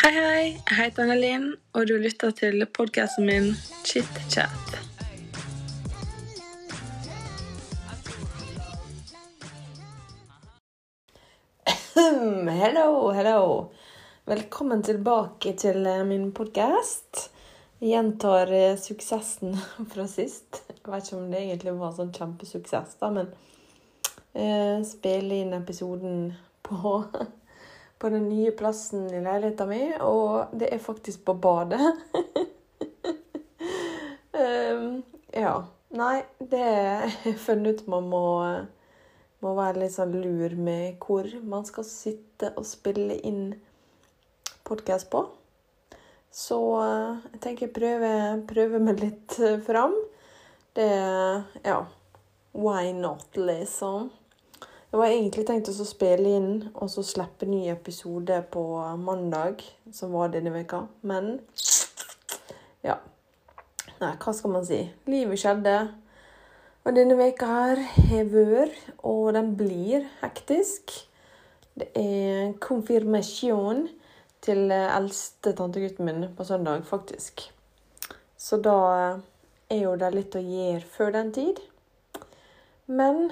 Hei, hei. Jeg heter Anne-Linn, og du lytter til podkasten min Chit Chat. Hello, hello. Velkommen tilbake til eh, min podkast. Gjentar eh, suksessen fra sist. Jeg vet ikke om det egentlig var sånn kjempesuksess, da, men eh, spille inn episoden på, på den nye plassen i leiligheten min, og det er faktisk på badet. um, ja. Nei, det har jeg funnet ut man må må være litt sånn lur med hvor man skal sitte og spille inn podkast på. Så eh, jeg tenker jeg prøver, prøver meg litt eh, fram. Det Ja, why not, liksom? Jeg var egentlig tenkt å spille inn og så slippe ny episode på mandag, som var denne veka. Men ja. Nei, hva skal man si? Livet skjedde. Og denne veka her har vært, og den blir, hektisk. Det er konfirmasjon til eldste tantegutten min på søndag, faktisk. Så da er jo det litt å gjøre før den tid. Men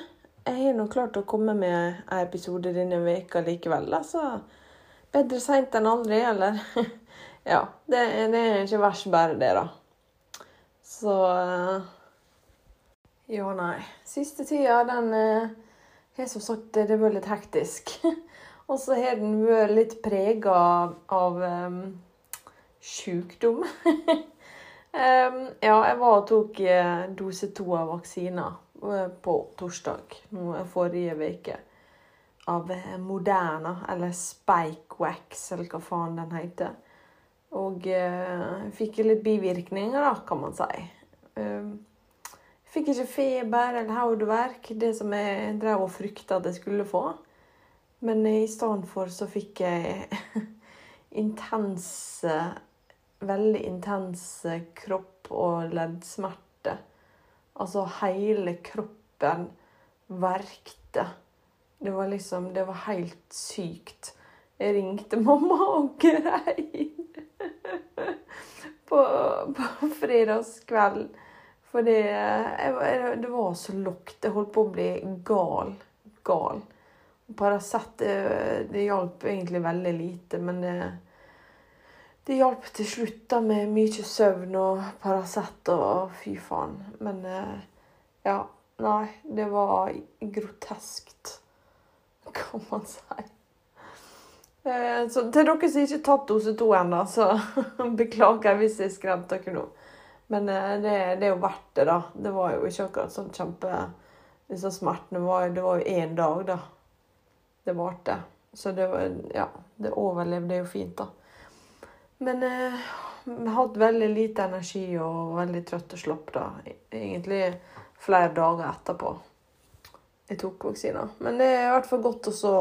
jeg har nå klart å komme med en episode denne veka likevel, da, så bedre seint enn aldri, eller? ja, det, det er ikke verst bare det, da. Så jo, nei. Siste tida, den eh, har som sagt det vært litt hektisk. Og så har den vært litt prega av um, sjukdom. um, ja, jeg var og tok dose to av vaksina uh, på torsdag forrige uke. Av uh, Moderna, eller Spikewax, eller hva faen den heter. Og uh, fikk litt bivirkninger, da, kan man si. Um, Fikk ikke feber eller hodeverk, det som jeg drev og frykta at jeg skulle få. Men i stedet for så fikk jeg intense Veldig intense kropp- og leddsmerter. Altså hele kroppen verkte. Det var liksom Det var helt sykt. Jeg ringte mamma og grein på, på fredagskvelden. Fordi jeg, det var så lukt. Jeg holdt på å bli gal. Gal. Paracet det hjalp egentlig veldig lite, men det, det hjalp til slutt da med mye søvn og Paracet og fy faen. Men ja. Nei, det var groteskt, kan man si. Så til dere som ikke har tatt dose to ennå, så beklager jeg hvis jeg skremte dere nå. Men eh, det, det, er jo verdt det, da. Det var jo ikke akkurat sånn kjempe Disse smertene var, det var jo én dag, da. Det varte. Så det var Ja, det overlevde jo fint, da. Men eh, jeg hadde veldig lite energi og veldig trøtt og slapp, da. Egentlig flere dager etterpå jeg tok vaksina. Men det er i hvert fall godt også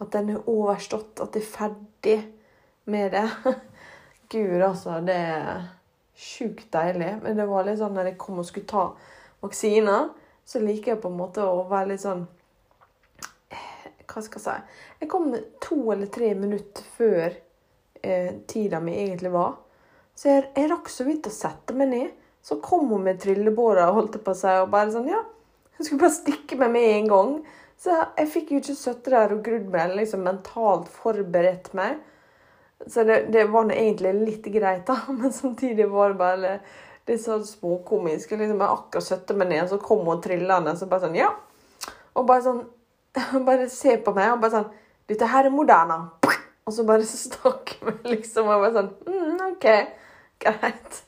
at den er overstått, at jeg er ferdig med det. Gud, altså. Det er sjukt deilig. Men det var litt sånn når jeg kom og skulle ta vaksina, så liker jeg på en måte å være litt sånn Hva skal jeg si? Jeg kom to eller tre minutter før eh, tida mi egentlig var. Så jeg, jeg rakk så vidt å sette meg ned. Så kom hun med trillebåra holdt det på seg, og bare sånn Ja, hun skulle bare stikke meg med en gang. Så jeg fikk jo ikke sittet der og grudd meg, liksom mentalt forberedt meg. Så det, det var nå egentlig litt greit, da, men samtidig var det bare litt sånn småkomisk. Liksom, jeg akkurat satte meg ned, så kom hun trillende så bare sånn Ja. Og bare sånn Bare se på meg og bare sånn Dette her er Moderna. Og så bare snakker vi, liksom. Og bare sånn mm, OK, greit.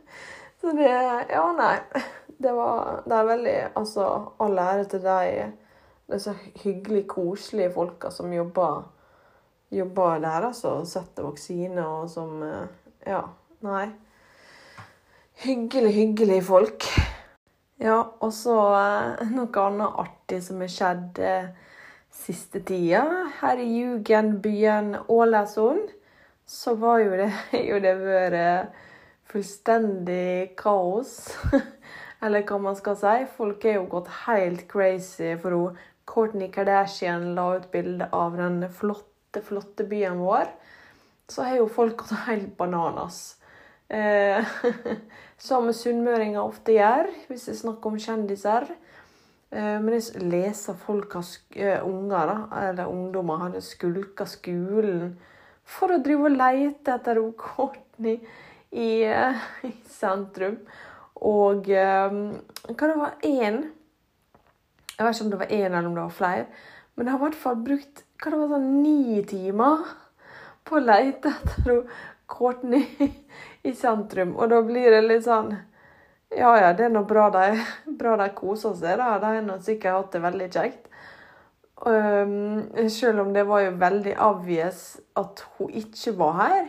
Så det Ja, nei. Det var Det er veldig Altså, all ære til de disse hyggelig koselige folka som jobber jobber der, altså. Setter vaksine og som eh, Ja, nei. Hyggelig, hyggelig folk. Ja, og så eh, noe annet artig som har skjedd eh, siste tida. Her i jugendbyen Ålesund så var jo det jo det vært fullstendig kaos. Eller hva man skal si. Folk er jo gått helt crazy for hun Courtney Kardashian la ut bilde av den flotte flotte, byen vår. så har jo folk gått helt bananas. Eh, som sunnmøringer ofte gjør, hvis det er snakk om kjendiser. Eh, men jeg leser folk har uh, unger, da, eller ungdommer, hadde skulka skolen for å drive og lete etter Courtney i, uh, i sentrum. Og hva det var én Jeg vet ikke om det var én eller om det var flere. Men jeg har i hvert fall brukt hva det var sånn ni timer på å lete etter Courtney i sentrum. Og da blir det litt sånn Ja ja, det er nå bra de, bra de koser seg, da. De har sikkert hatt det veldig kjekt. Um, selv om det var jo veldig obvious at hun ikke var her,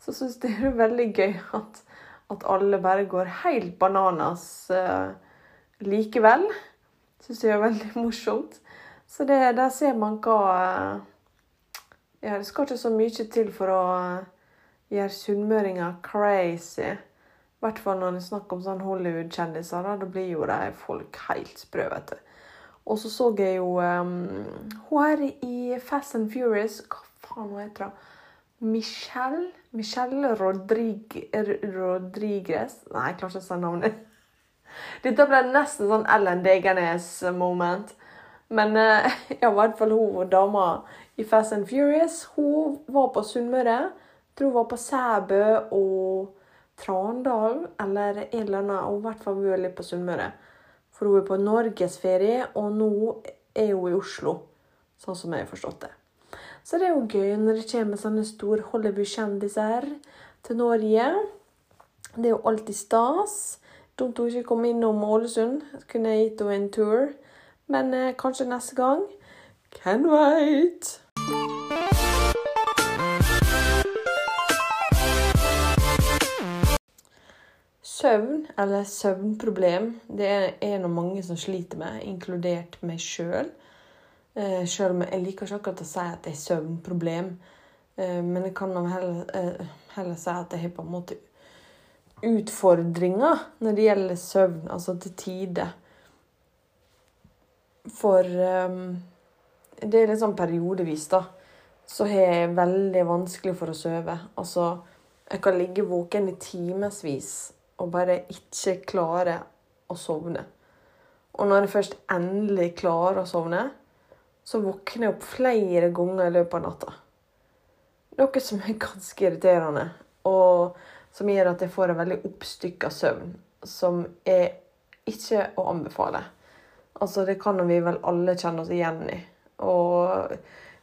så syns jeg det er veldig gøy at at alle bare går helt bananas uh, likevel. Syns jeg er veldig morsomt. Så det, der ser man hva uh, Ja, det skal ikke så mye til for å uh, gjøre sunnmøringer crazy. I hvert fall når det er snakk om sånn Hollywood-kjendiser. Da, da blir jo de folk helt sprø, vet du. Og så så jeg jo um, Hun er i Fast and Furious Hva faen hun heter hun? Michelle Michelle Rodrig Rodriguez Nei, jeg klarer ikke å si navnet. Dette ble nesten sånn Ellen Degernes-moment. Men uh, ja, i hvert fall hun dama i Fast and Furious hun var på Sunnmøre. Tror hun var på Sæbø og Trandal eller en eller annen. Hun i hvert fall vært litt på Sunnmøre. For hun er på norgesferie, og nå er hun i Oslo. Sånn som jeg har forstått det. Så det er jo gøy når det kommer sånne store Hollywood-kjendiser til Norge. Det er jo alltid stas. Dumt hun ikke kom innom Ålesund. Kunne jeg gitt henne en tur. Men eh, kanskje neste gang. Can wait! Søvn, eller søvnproblem, det er av mange som sliter med, inkludert meg sjøl. Selv. Sjøl om jeg liker ikke akkurat å si at det er søvnproblem. Eh, men jeg kan heller, eh, heller si at jeg har på en måte utfordringer når det gjelder søvn, altså til tider. For det er litt sånn periodevis, da, så har jeg veldig vanskelig for å sove. Altså, jeg kan ligge våken i timevis og bare ikke klare å sovne. Og når jeg først endelig klarer å sovne, så våkner jeg opp flere ganger i løpet av natta. Noe som er ganske irriterende, og som gjør at jeg får en veldig oppstykka søvn, som er ikke å anbefale. Altså, det kan vi vel alle kjenne oss igjen i. Og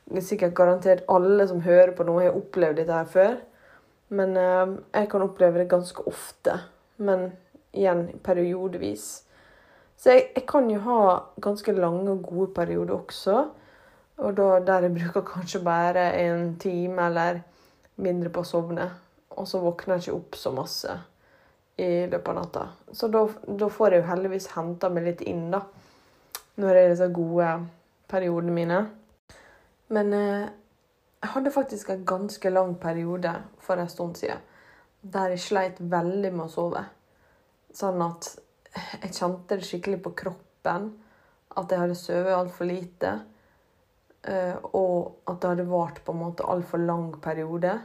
det er sikkert garantert alle som hører på noe, har opplevd dette her før. Men eh, jeg kan oppleve det ganske ofte. Men igjen periodevis. Så jeg, jeg, kan jo ha ganske lange og gode perioder også. Og da, der jeg bruker kanskje bare en time eller mindre på å sovne. Og så våkner jeg ikke opp så masse i løpet av natta. Så da, da får jeg jo heldigvis henta meg litt inn, da. Når det er disse gode periodene mine. Men eh, jeg hadde faktisk en ganske lang periode for en stund siden der jeg sleit veldig med å sove. Sånn at jeg kjente det skikkelig på kroppen at jeg hadde sovet altfor lite. Eh, og at det hadde vart på en måte altfor lang periode.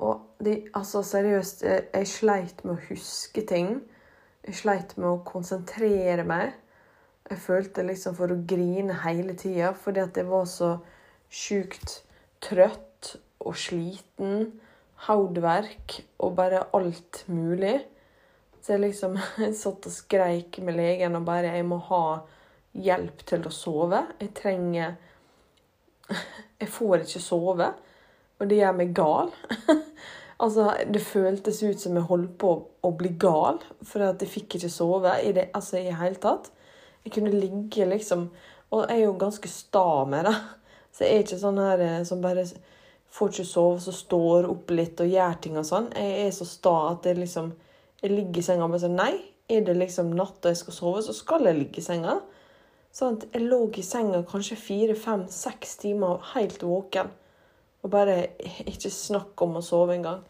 Og de, altså seriøst, jeg, sleit med å huske ting. Jeg sleit med å konsentrere meg. Jeg følte liksom for å grine hele tida fordi at jeg var så sjukt trøtt og sliten. Hodeverk og bare alt mulig. Så jeg liksom satt og skreik med legen og bare 'Jeg må ha hjelp til å sove. Jeg trenger Jeg får ikke sove. Og det gjør meg gal. altså, det føltes ut som jeg holdt på å bli gal, for at jeg fikk ikke sove i det altså, i hele tatt. Jeg kunne ligge liksom Og jeg er jo ganske sta med det. Så jeg er ikke sånn her eh, som bare får ikke sove, så står opp litt og gjør ting og sånn. Jeg er så sta at jeg liksom jeg ligger i senga og bare sier Nei, er det liksom natt og jeg skal sove, så skal jeg ligge i senga. Sånn at jeg lå i senga kanskje fire, fem, seks timer helt våken. Og bare ikke snakk om å sove engang.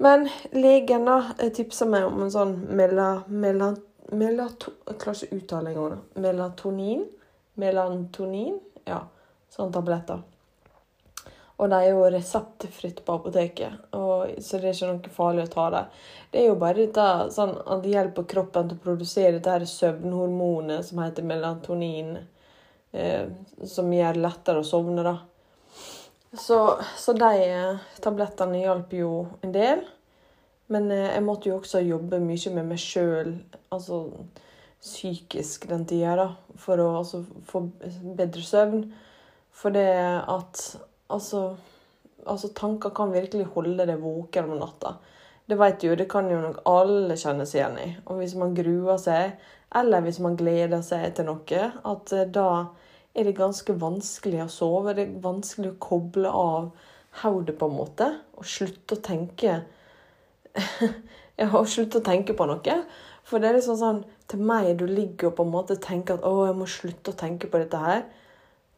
Men legen da tipsa meg om en sånn mela, mela, melato. Melatonin? Melantonin? Ja, sånne tabletter. Og de er jo reseptfritt på apoteket, og, så det er ikke noe farlig å ta dem. Det er jo bare dette, sånn, at det hjelper kroppen til å produsere dette her søvnhormonet som heter melatonin, eh, som gjør lettere å sovne. da. Så, så de eh, tablettene hjalp jo en del. Men eh, jeg måtte jo også jobbe mye med meg sjøl, altså psykisk den tida, da, for å altså, få bedre søvn. For det at Altså, altså tanker kan virkelig holde deg våken om natta. Det vet jo, det kan jo nok alle kjenne seg igjen i. Og hvis man gruer seg, eller hvis man gleder seg til noe, at eh, da er det ganske vanskelig å sove. Det er vanskelig å koble av hodet, på en måte, og slutte å tenke Ja, og slutte å tenke på noe. For det er liksom sånn Til meg du ligger og på en måte tenker at 'Å, jeg må slutte å tenke på dette her'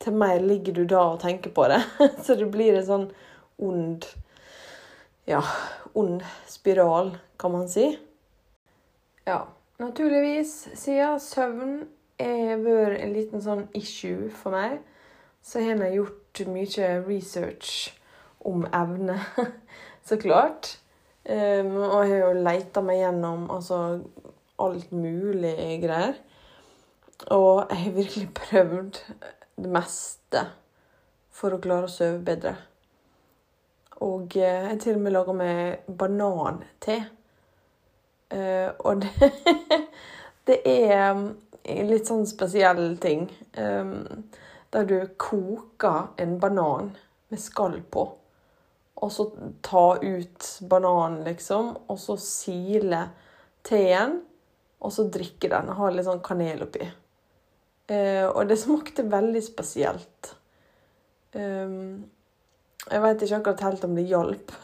til mer ligger du da og tenker på det. Så det blir en sånn ond Ja, ond spiral, kan man si. Ja, naturligvis, siden søvn har vært en liten sånn issue for meg, så har jeg gjort mye research om evne, så klart. Um, og jeg har jo leita meg gjennom altså, alt mulig greier. Og jeg har virkelig prøvd det meste for å klare å sove bedre. Og jeg har til og med laga meg banante. Uh, og det, det, er en litt sånn spesiell ting. Der du koker en banan med skall på. Og så ta ut bananen, liksom, og så sile teen. Og så drikke den. Ha litt sånn kanel oppi. Uh, og det smakte veldig spesielt. Um, jeg veit ikke akkurat helt om det hjalp.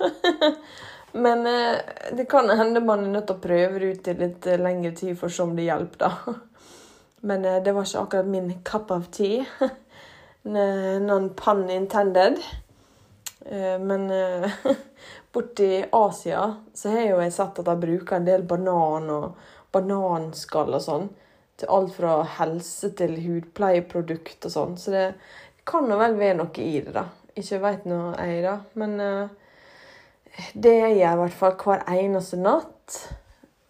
Men uh, det kan hende man er nødt til å prøve det ut i litt uh, lengre tid for å se om det hjelper, da. Men det var ikke akkurat min cup of tea. Non pun intended. Men borti Asia så har jo jeg sett at de bruker en del banan og bananskall og sånn til alt fra helse til hudpleieprodukt og sånn. Så det kan nå vel være noe i det, da. Ikke veit nå jeg, da. Men uh, det jeg gjør i hvert fall hver eneste natt,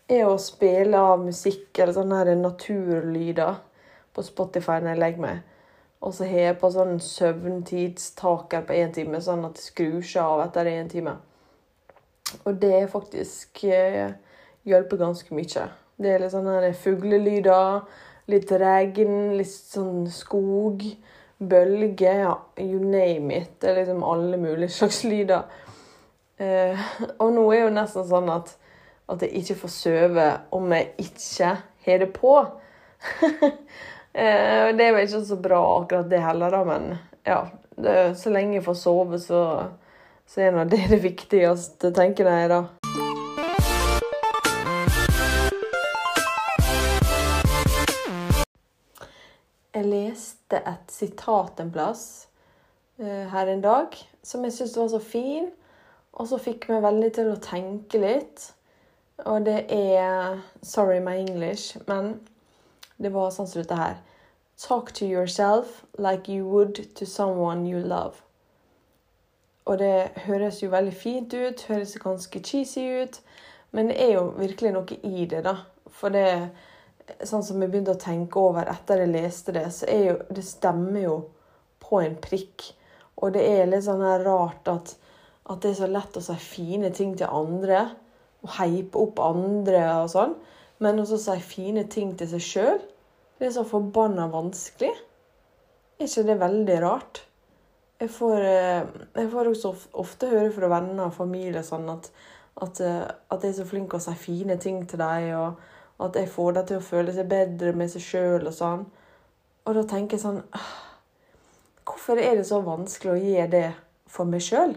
er å spille av musikk eller sånne naturlyder på Spotify når jeg legger meg. Og så har jeg på sånn søvntidstaker på én time, sånn at det skrur seg av etter én time. Og det faktisk uh, hjelper ganske mye. Det er litt sånne fuglelyder, litt regn, litt sånn skog, bølger, ja, you name it. Det er liksom alle mulige slags lyder. Eh, og nå er jo nesten sånn at, at jeg ikke får sove om jeg ikke har det på. eh, det er vel ikke så bra akkurat det heller, da, men ja. Det, så lenge jeg får sove, så, så er nå det det viktigste, tenker jeg da. Leste et sitat en plass uh, her en dag som jeg syntes var så fin, og så fikk meg veldig til å tenke litt. Og det er Sorry my English, men det var sånn som dette her. Talk to yourself like you would to someone you love. Og det høres jo veldig fint ut, høres ganske cheesy ut, men det er jo virkelig noe i det, da. For det sånn som jeg begynte å tenke over etter jeg leste det, så er jo Det stemmer jo på en prikk. Og det er litt sånn her rart at, at det er så lett å si fine ting til andre. Og heipe opp andre og sånn. Men også si fine ting til seg sjøl. Det er så forbanna vanskelig. Er ikke det veldig rart? Jeg får, eh, jeg får også ofte høre fra venner og familie sånn at, at, eh, at jeg er så flink til å si fine ting til dem. og at jeg får dem til å føle seg bedre med seg sjøl og sånn. Og da tenker jeg sånn Hvorfor er det så vanskelig å gjøre det for meg sjøl?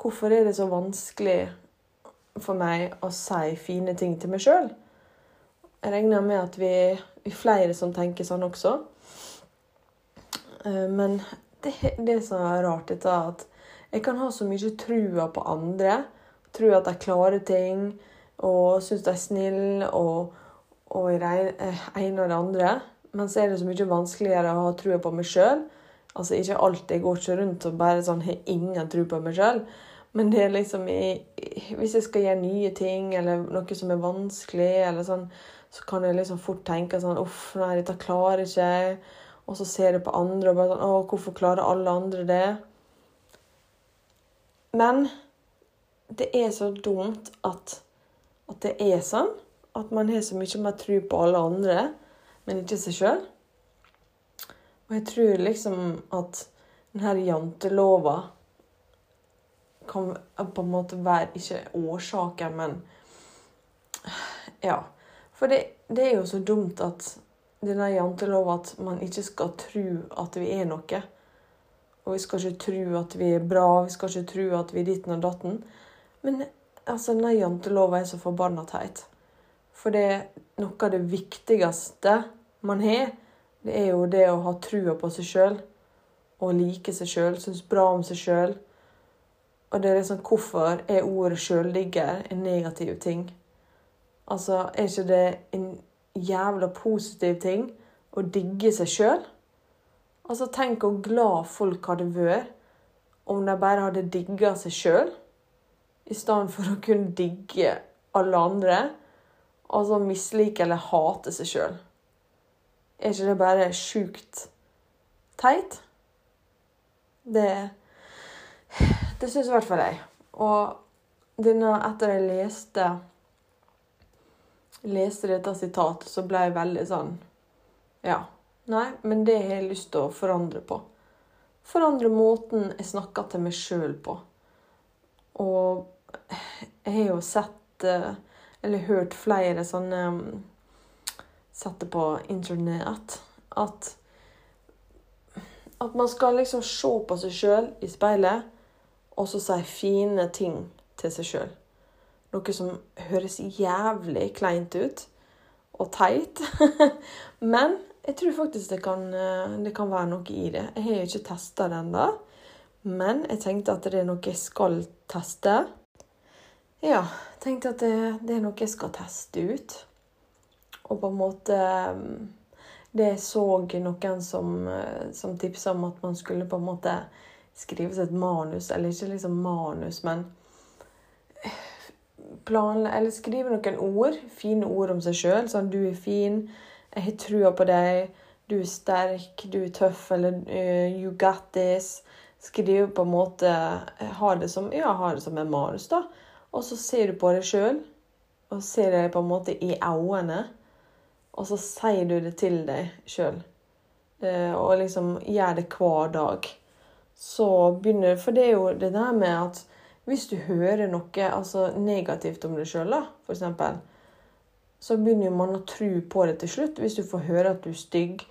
Hvorfor er det så vanskelig for meg å si fine ting til meg sjøl? Jeg regner med at vi er flere som tenker sånn også. Eh, men det, det er rart, dette at jeg kan ha så mye trua på andre. Tro at de klarer ting og syns de er snille og, og en det ene og det andre. Men så er det så mye vanskeligere å ha trua på meg sjøl Altså ikke alltid. Jeg går ikke rundt og bare sånn har ingen tro på meg sjøl. Men det er liksom i, hvis jeg skal gjøre nye ting, eller noe som er vanskelig, eller sånn, så kan jeg liksom fort tenke sånn Uff, nei, dette klarer ikke. Og så ser jeg på andre og bare sånn Å, hvorfor klarer alle andre det? Men det er så dumt at, at det er sånn. At man har så mye mer tro på alle andre, men ikke seg sjøl. Og jeg tror liksom at denne jantelova kan på en måte være ikke årsaken, men Ja. For det, det, er jo så dumt at denne jantelova at man ikke skal tro at vi er noe. Og vi skal ikke tro at vi er bra, vi skal ikke tro at vi er ditten og datten. Men altså, denne jantelova er så forbanna teit. For det er noe av det viktigste man har, det er jo det å ha trua på seg sjøl. Og like seg sjøl, synes bra om seg sjøl og det er liksom hvorfor er ordet sjøldigger en negativ ting? Altså, er ikke det en jævla positiv ting å digge seg sjøl? Altså, tenk hvor glad folk hadde vært om de bare hadde digga seg sjøl, i stedet for å kunne digge alle andre, altså mislike eller hate seg sjøl. Er ikke det bare sjukt teit? Det det syns i hvert fall jeg. Og denne, etter jeg leste leste dette sitatet, så ble jeg veldig sånn Ja. Nei, men det har jeg lyst til å forandre på. Forandre måten jeg snakker til meg sjøl på. Og jeg har jo sett eh, Eller hørt flere sånne Sett det på internett at At man skal liksom se på seg sjøl i speilet og så si fine ting til seg sjøl. Noe som høres jævlig kleint ut og teit. Men jeg tror faktisk det kan, eh, det kan, være noe i det. Jeg har jo ikke testa det ennå, men jeg tenkte at det er noe jeg skal teste. Ja, tenkte at det, det er noe jeg skal teste ut. Og på en måte mm, Det så noen som, eh, som tipsa om at man skulle på en måte skrive seg et manus, eller ikke liksom manus, men planle, Eller skrive noen ord, fine ord om seg sjøl. Sånn 'Du er fin. Jeg har trua på deg. Du er sterk. Du er tøff.' Eller uh, 'You got this'. Skrive på en måte Ha det som, ja, ha det som en manus, da. Og så ser du på deg sjøl, og ser deg på en måte i øynene. Og så sier du det til deg sjøl. Eh, og liksom gjør det hver dag så begynner For det er jo det der med at hvis du hører noe altså negativt om deg sjøl, f.eks., så begynner man å tro på det til slutt. Hvis du får høre at du er stygg,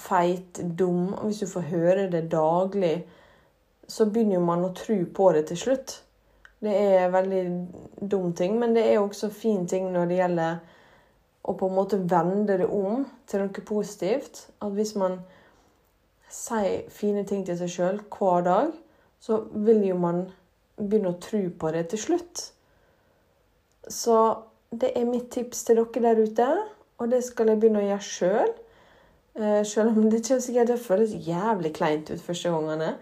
feit, dum, hvis du får høre det daglig, så begynner jo man å tro på det til slutt. Det er en veldig dum ting, men det er også fin ting når det gjelder å på en måte vende det om til noe positivt. At hvis man sier fine ting til seg sjøl hver dag, så vil jo man begynne å tro på det til slutt. Så det er mitt tips til dere der ute, og det skal jeg begynne å gjøre sjøl. Sjøl selv om det ikke sikkert det føles jævlig kleint ut første gangene.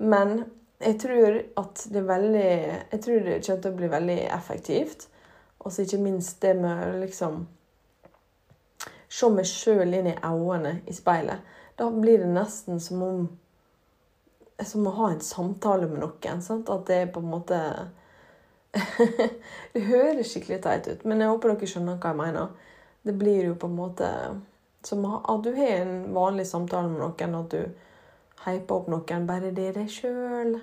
Men jeg tror at det er veldig Jeg tror det kommer til å bli veldig effektivt. Og så ikke minst det med å liksom Se meg sjøl inn i øynene i speilet. Da blir det nesten som om Som å ha en samtale med noen. Sant? At det er på en måte Det høres skikkelig teit ut, men jeg håper dere skjønner hva jeg mener. Det blir jo på en måte som at du har en vanlig samtale med noen, at du hyper opp noen. Bare det er deg sjøl.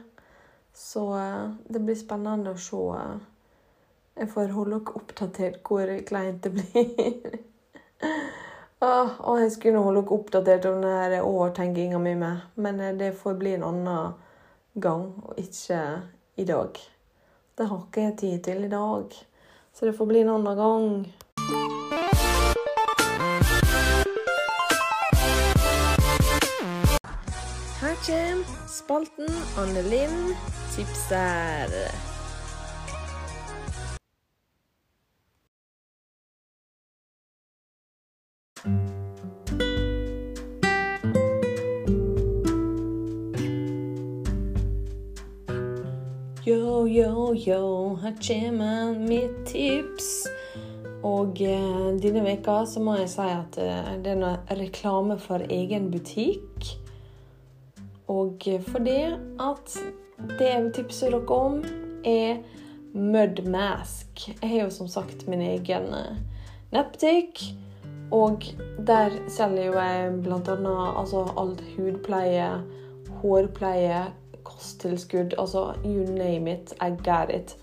Så eh, det blir spennende å se. Eh, jeg får holde dere oppdatert hvor kleint det blir. Åh, og jeg skulle holde dere oppdatert om denne overtenkinga mi med, men eh, det får bli en annen gang, og ikke i dag. Det har ikke jeg tid til i dag, så det får bli en annen gang. Jam, spalten Anne Linn tipser. Yo, yo, yo, her kommer mitt tips. Og eh, denne veka så må jeg si at eh, det er noe reklame for egen butikk. Og fordi at det jeg vil tipse dere om, er Mud Mask. Jeg har jo som sagt min egen eh, nettbutikk. Og der selger jo jeg annet altså alt hudpleie, hårpleie, kosttilskudd Altså you name it, I got it.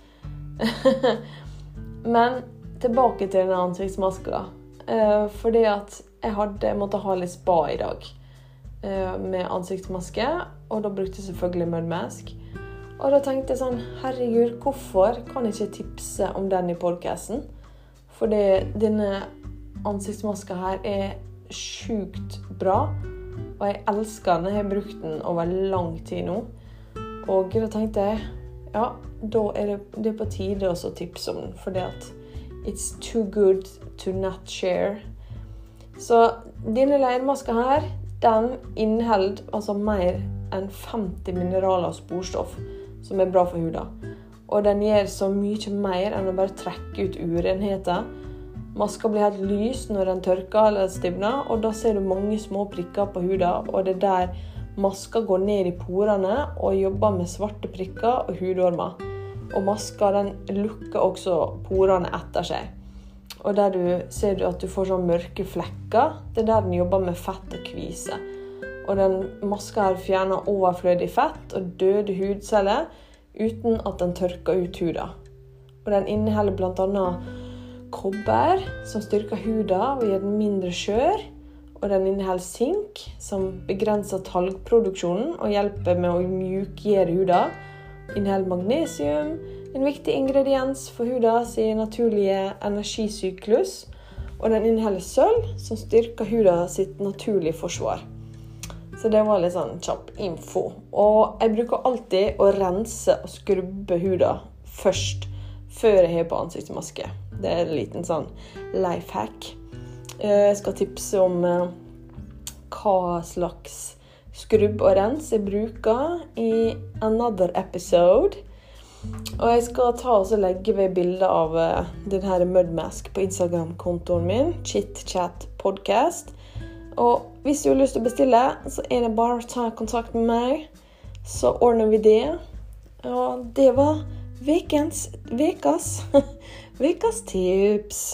Men tilbake til den ansiktsmaska. Eh, fordi at jeg hadde, måtte ha litt spa i dag med ansiktsmaske. Og da brukte jeg selvfølgelig mudmask. Og da tenkte jeg sånn Herregud, hvorfor kan jeg ikke tipse om den i podkasten? Fordi denne ansiktsmaska her er sjukt bra. Og jeg elsker den. Jeg har brukt den over lang tid nå. Og da tenkte jeg ja, da er det, det er på tide å tipse om den. Fordi at it's too good to not share. Så denne leirmaska her, den inneholder altså mer enn 50 mineraler og sporstoff som er bra for huda. Og den gjør så mye mer enn å bare trekke ut urenheter Maska blir helt lys når den tørker eller stivner, og da ser du mange små prikker på huda. Og det er der maska går ned i porene og jobber med svarte prikker og hudormer. Og maska den lukker også porene etter seg. Og der du ser at du får sånn mørke flekker, det er der den jobber med fett og kvise. Og den maska her fjerner overflødig fett og døde hudceller uten at den tørker ut huda. Og den inneholder bl.a kobber, som styrker huda og gjør den mindre skjør. Og den inneholder sink, som begrenser talgproduksjonen og hjelper med å mjukgjøre huda. Inneholder magnesium, en viktig ingrediens for huda naturlige energisyklus. Og den inneholder sølv, som styrker sitt naturlige forsvar. Så det var litt sånn kjapp info. Og jeg bruker alltid å rense og skrubbe huda først, før jeg har på ansiktsmaske. Det er en liten sånn life hack. Eh, jeg skal tipse om eh, hva slags skrubb og rens jeg bruker i another episode. Og jeg skal ta og legge ved bilde av uh, denne Mudmask på Instagram-kontoen min. ChitChatPodcast. Og hvis du har lyst til å bestille, så er det bare å ta kontakt med meg. Så ordner vi det. Og det var Ukas tips.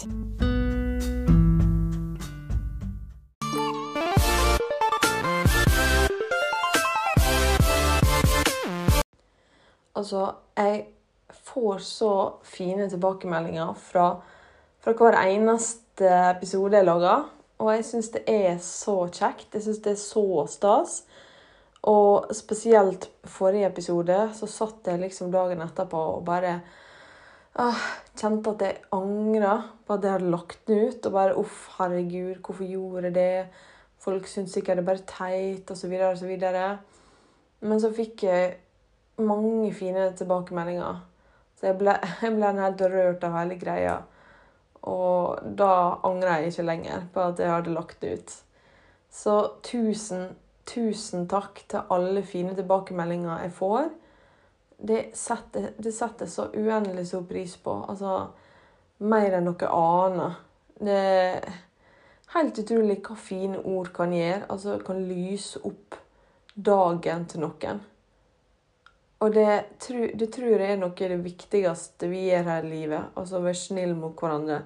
Altså, jeg får så fine tilbakemeldinger fra, fra hver eneste episode jeg lager. Og jeg syns det er så kjekt. Jeg syns det er så stas. Og spesielt forrige episode så satt jeg liksom dagen etterpå og bare ah, kjente at jeg angra på at jeg hadde lagt den ut. Og bare uff, herregud, hvorfor gjorde jeg det? Folk syntes sikkert det er bare teit, osv., osv. Men så fikk jeg mange fine tilbakemeldinger. Så jeg ble, jeg ble helt rørt av hele greia. Og da angrer jeg ikke lenger på at jeg hadde lagt det ut. Så tusen, tusen takk til alle fine tilbakemeldinger jeg får det setter, det setter så uendelig stor pris på. Altså mer enn noe aner. Det er helt utrolig hva fine ord kan gjøre. Altså kan lyse opp dagen til noen. Og det, det tror jeg er noe av det viktigste vi gjør her i livet. Altså være snill mot hverandre.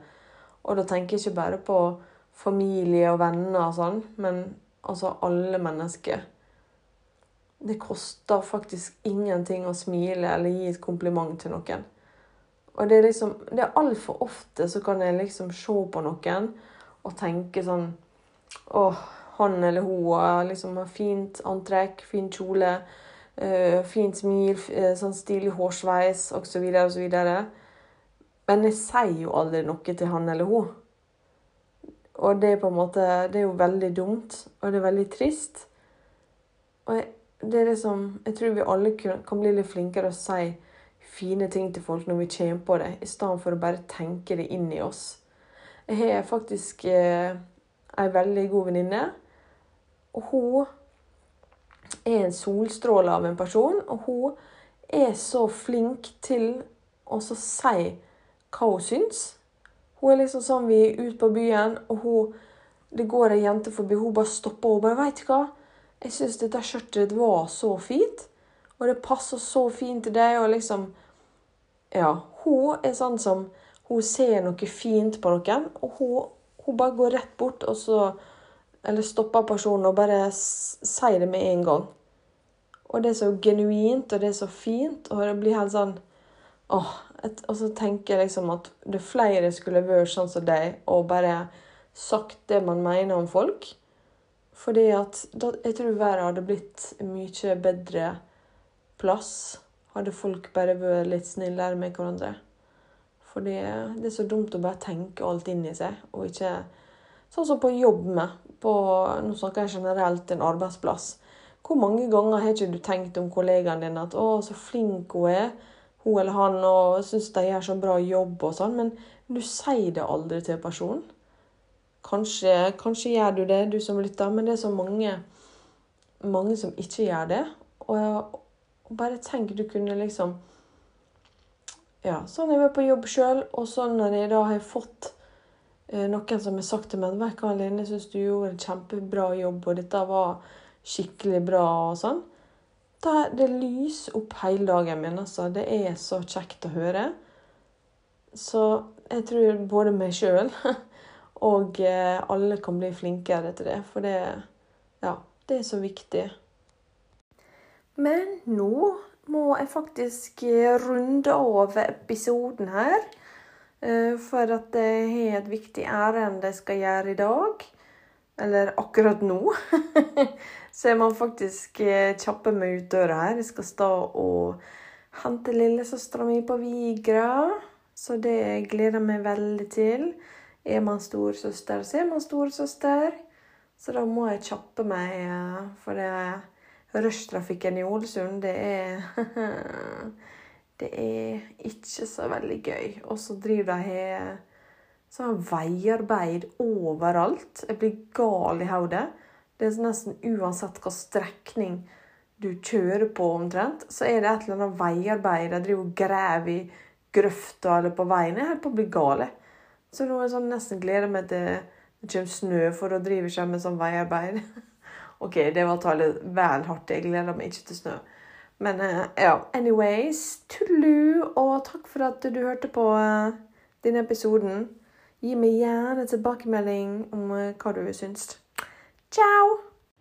Og da tenker jeg ikke bare på familie og venner og sånn, men altså alle mennesker det koster faktisk ingenting å smile eller gi et kompliment til noen. Og det er liksom Det er altfor ofte så kan jeg liksom se på noen og tenke sånn Å, han eller hun har liksom fint antrekk, fin kjole, fint smil, øh, sånn stilig hårsveis osv. osv. Men jeg sier jo aldri noe til han eller hun. Og det er på en måte Det er jo veldig dumt, og det er veldig trist. Og jeg det er det som Jeg tror vi alle kan bli litt flinkere å si fine ting til folk når vi kommer på det, i stedet for å bare tenke det inn i oss. Jeg har faktisk eh, ei veldig god venninne, og hun er en solstråle av en person. Og hun er så flink til å si hva hun syns. Hun er liksom sånn vi er ute på byen, og hun, det går ei jente forbi. Hun bare stopper og bare 'Veit du hva? Jeg syns dette skjørtet ditt var så fint.' Og det passer så fint til deg. Og liksom Ja. Hun er sånn som Hun ser noe fint på noen, og hun, hun bare går rett bort og så Eller stopper personen og bare sier det med en gang. Og det er så genuint, og det er så fint, og det blir helt sånn Åh, et, Og så tenker jeg liksom at det flere skulle vært sånn som deg, og bare sagt det man mener om folk. Fordi at da, jeg tror verden hadde blitt mye bedre plass. Hadde folk bare vært litt snillere med hverandre. Fordi det er så dumt å bare tenke alt inn i seg, og ikke Sånn som på jobb med. På, nå snakker jeg generelt en arbeidsplass. Hvor mange ganger har ikke du tenkt om kollegaen din at 'å, så flink hun er', hun eller han, og syns de gjør så bra jobb og sånn, men du sier det aldri til personen. Kanskje, kanskje gjør du det, du som lytter, men det er så mange, mange som ikke gjør det. Og, og bare tenk du kunne liksom Ja, sånn er jeg på jobb sjøl, og sånn når jeg da har fått noen som har sagt til meg at hva, Lene, syns du gjorde en kjempebra jobb, og dette var skikkelig bra og sånn. Det, det lyser opp hele dagen min, altså. Det er så kjekt å høre. Så jeg tror både meg sjøl og eh, alle kan bli flinkere til det, for det, ja, det er så viktig. Men nå må jeg faktisk eh, runde av episoden her. Eh, For at jeg har et viktig ærend jeg skal gjøre i dag. Eller akkurat nå. Så jeg må faktisk eh, kjappe meg ut døra her. Jeg skal stå og hente lillesøstera mi på Vigra. Så det gleder jeg meg veldig til. Er man storesøster, så er man storesøster. Så da må jeg kjappe meg, eh, for det rushtrafikken i Ålesund, det er Det er ikke så veldig gøy. Og så driver de sånn veiarbeid overalt. Jeg blir gal i hodet. Det er nesten uansett hva strekning du kjører på, omtrent, så er det et eller annet veiarbeid. De driver og graver i grøfta eller på veien. Jeg holder på å bli gal. Så nå er jeg sånn nesten gleder meg til det kommer snø, for da driver jeg ikke med sånn veiarbeid. OK, det var å ta litt vel hardt. Jeg gleder meg ikke til snø. Men eh, ja, anyways. Tullu, og takk for at du hørte på eh, denne episoden. Gi meg gjerne tilbakemelding om eh, hva du syns. Ciao!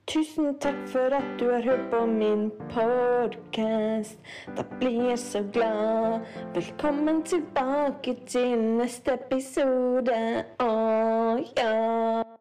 Tusen takk for at du har hørt på min podkast. Da blir jeg så glad. Velkommen tilbake til neste episode. Å ja.